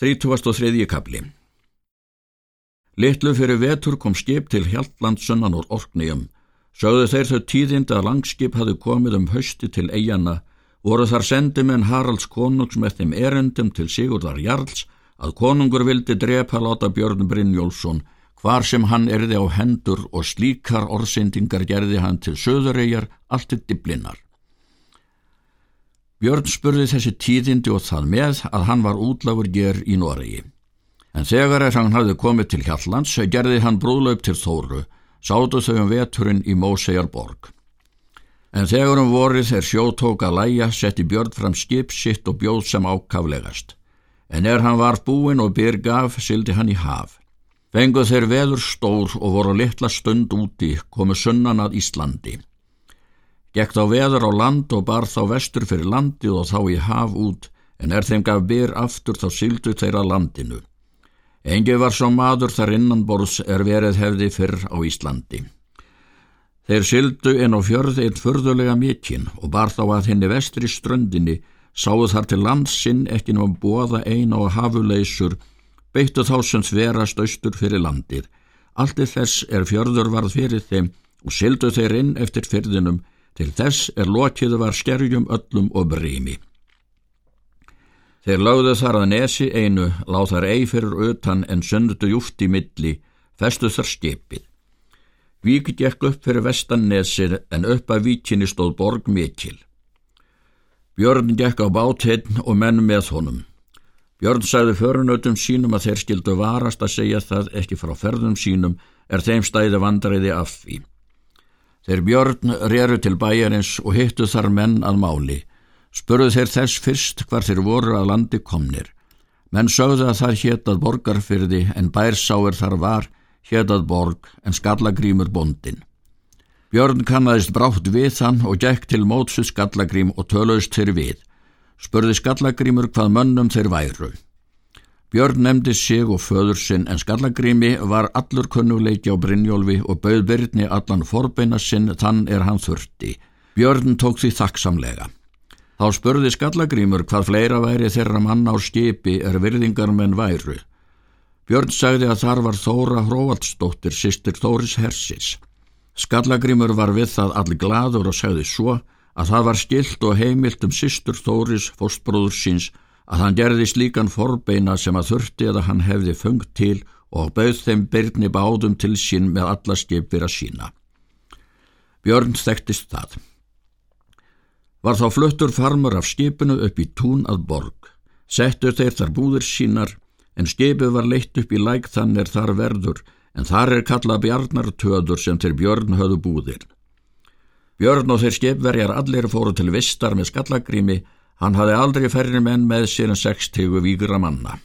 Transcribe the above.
33. kapli Littlu fyrir vetur kom skip til Hjaltlandsunnan úr Orknýjum. Sögðu þeir þau tíðind að langskip hafði komið um hausti til eigana, voru þar sendimenn Haralds konungs með þeim erendum til Sigurdar Jarls að konungur vildi drepa láta Björn Brynjólfsson hvar sem hann erði á hendur og slíkar orðsendingar gerði hann til söðuregar allt til diblinnar. Björn spurði þessi tíðindi og það með að hann var útlagur ger í Noregi. En þegar er hann hafði komið til Hjallands, gerði hann brúðlaup til Þóru, sátu þau um veturinn í Mósejar borg. En þegar um vorið er sjótók að læja, setti Björn fram skip sitt og bjóð sem ákaflegast. En er hann var búin og byr gaf, sildi hann í haf. Fenguð þeir veður stór og voru litla stund úti, komu sunnan að Íslandi. Gekk þá veður á land og bar þá vestur fyrir landið og þá í haf út, en er þeim gaf byr aftur þá sildu þeirra landinu. Engi var svo maður þar innanborðs er verið hefði fyrr á Íslandi. Þeir sildu inn á fjörði eitt förðulega mikinn og bar þá að henni vestri ströndinni, sáðu þar til landsinn ekki ná að bóða eina og hafuleysur, beittu þá sem sverast austur fyrir landir. Allt þess er fjörður varð fyrir þeim og sildu þeir inn eftir fyrðinum, Til þess er lokið var skerjum öllum og brými. Þeir lögðu þar að nesi einu, láð þar ei fyrir utan en söndu júft í milli, festu þar skipið. Vík gekk upp fyrir vestan nesir en upp að víkinni stóð borg mikil. Björn gekk á bátinn og menn með honum. Björn sagði förunötum sínum að þeir skildu varast að segja það ekki frá ferðum sínum er þeim stæði vandræði af því. Þeir björn reru til bæjarins og hittu þar menn að máli. Spurðu þeir þess fyrst hvar þeir voru að landi komnir. Menn sögðu að það héttað borgarfyrði en bærsáir þar var héttað borg en skallagrímur bondin. Björn kannadist brátt við þann og gekk til mótsu skallagrím og tölaust þeir við. Spurði skallagrímur hvað mönnum þeir væru. Björn nefndi sig og föður sinn en Skallagrými var allur kunnuleiki á Brynjólfi og bauð Byrni allan forbeina sinn þann er hann þurfti. Björn tók því þakksamlega. Þá spurði Skallagrímur hvað fleira væri þeirra mann á skipi er virðingar menn væru. Björn sagði að þar var Þóra Hróvaldsdóttir, sýstir Þóris Hersis. Skallagrímur var við það all gladur og sagði svo að það var skilt og heimilt um sýstur Þóris, fóstbróður síns, að hann gerði slíkan forbeina sem að þurfti að hann hefði fungt til og bauð þeim byrni báðum til sín með alla skipir að sína. Björn þekktist það. Var þá fluttur farmur af skipinu upp í tún að borg. Settur þeir þar búðir sínar en skipið var leitt upp í læk þannig þar verður en þar er kallað bjarnartöður sem þeir Björn höfðu búðir. Björn og þeir skipverjar allir fóru til vistar með skallagrými Hann hafði aldrei færri menn með sér en sex tegu vígra manna.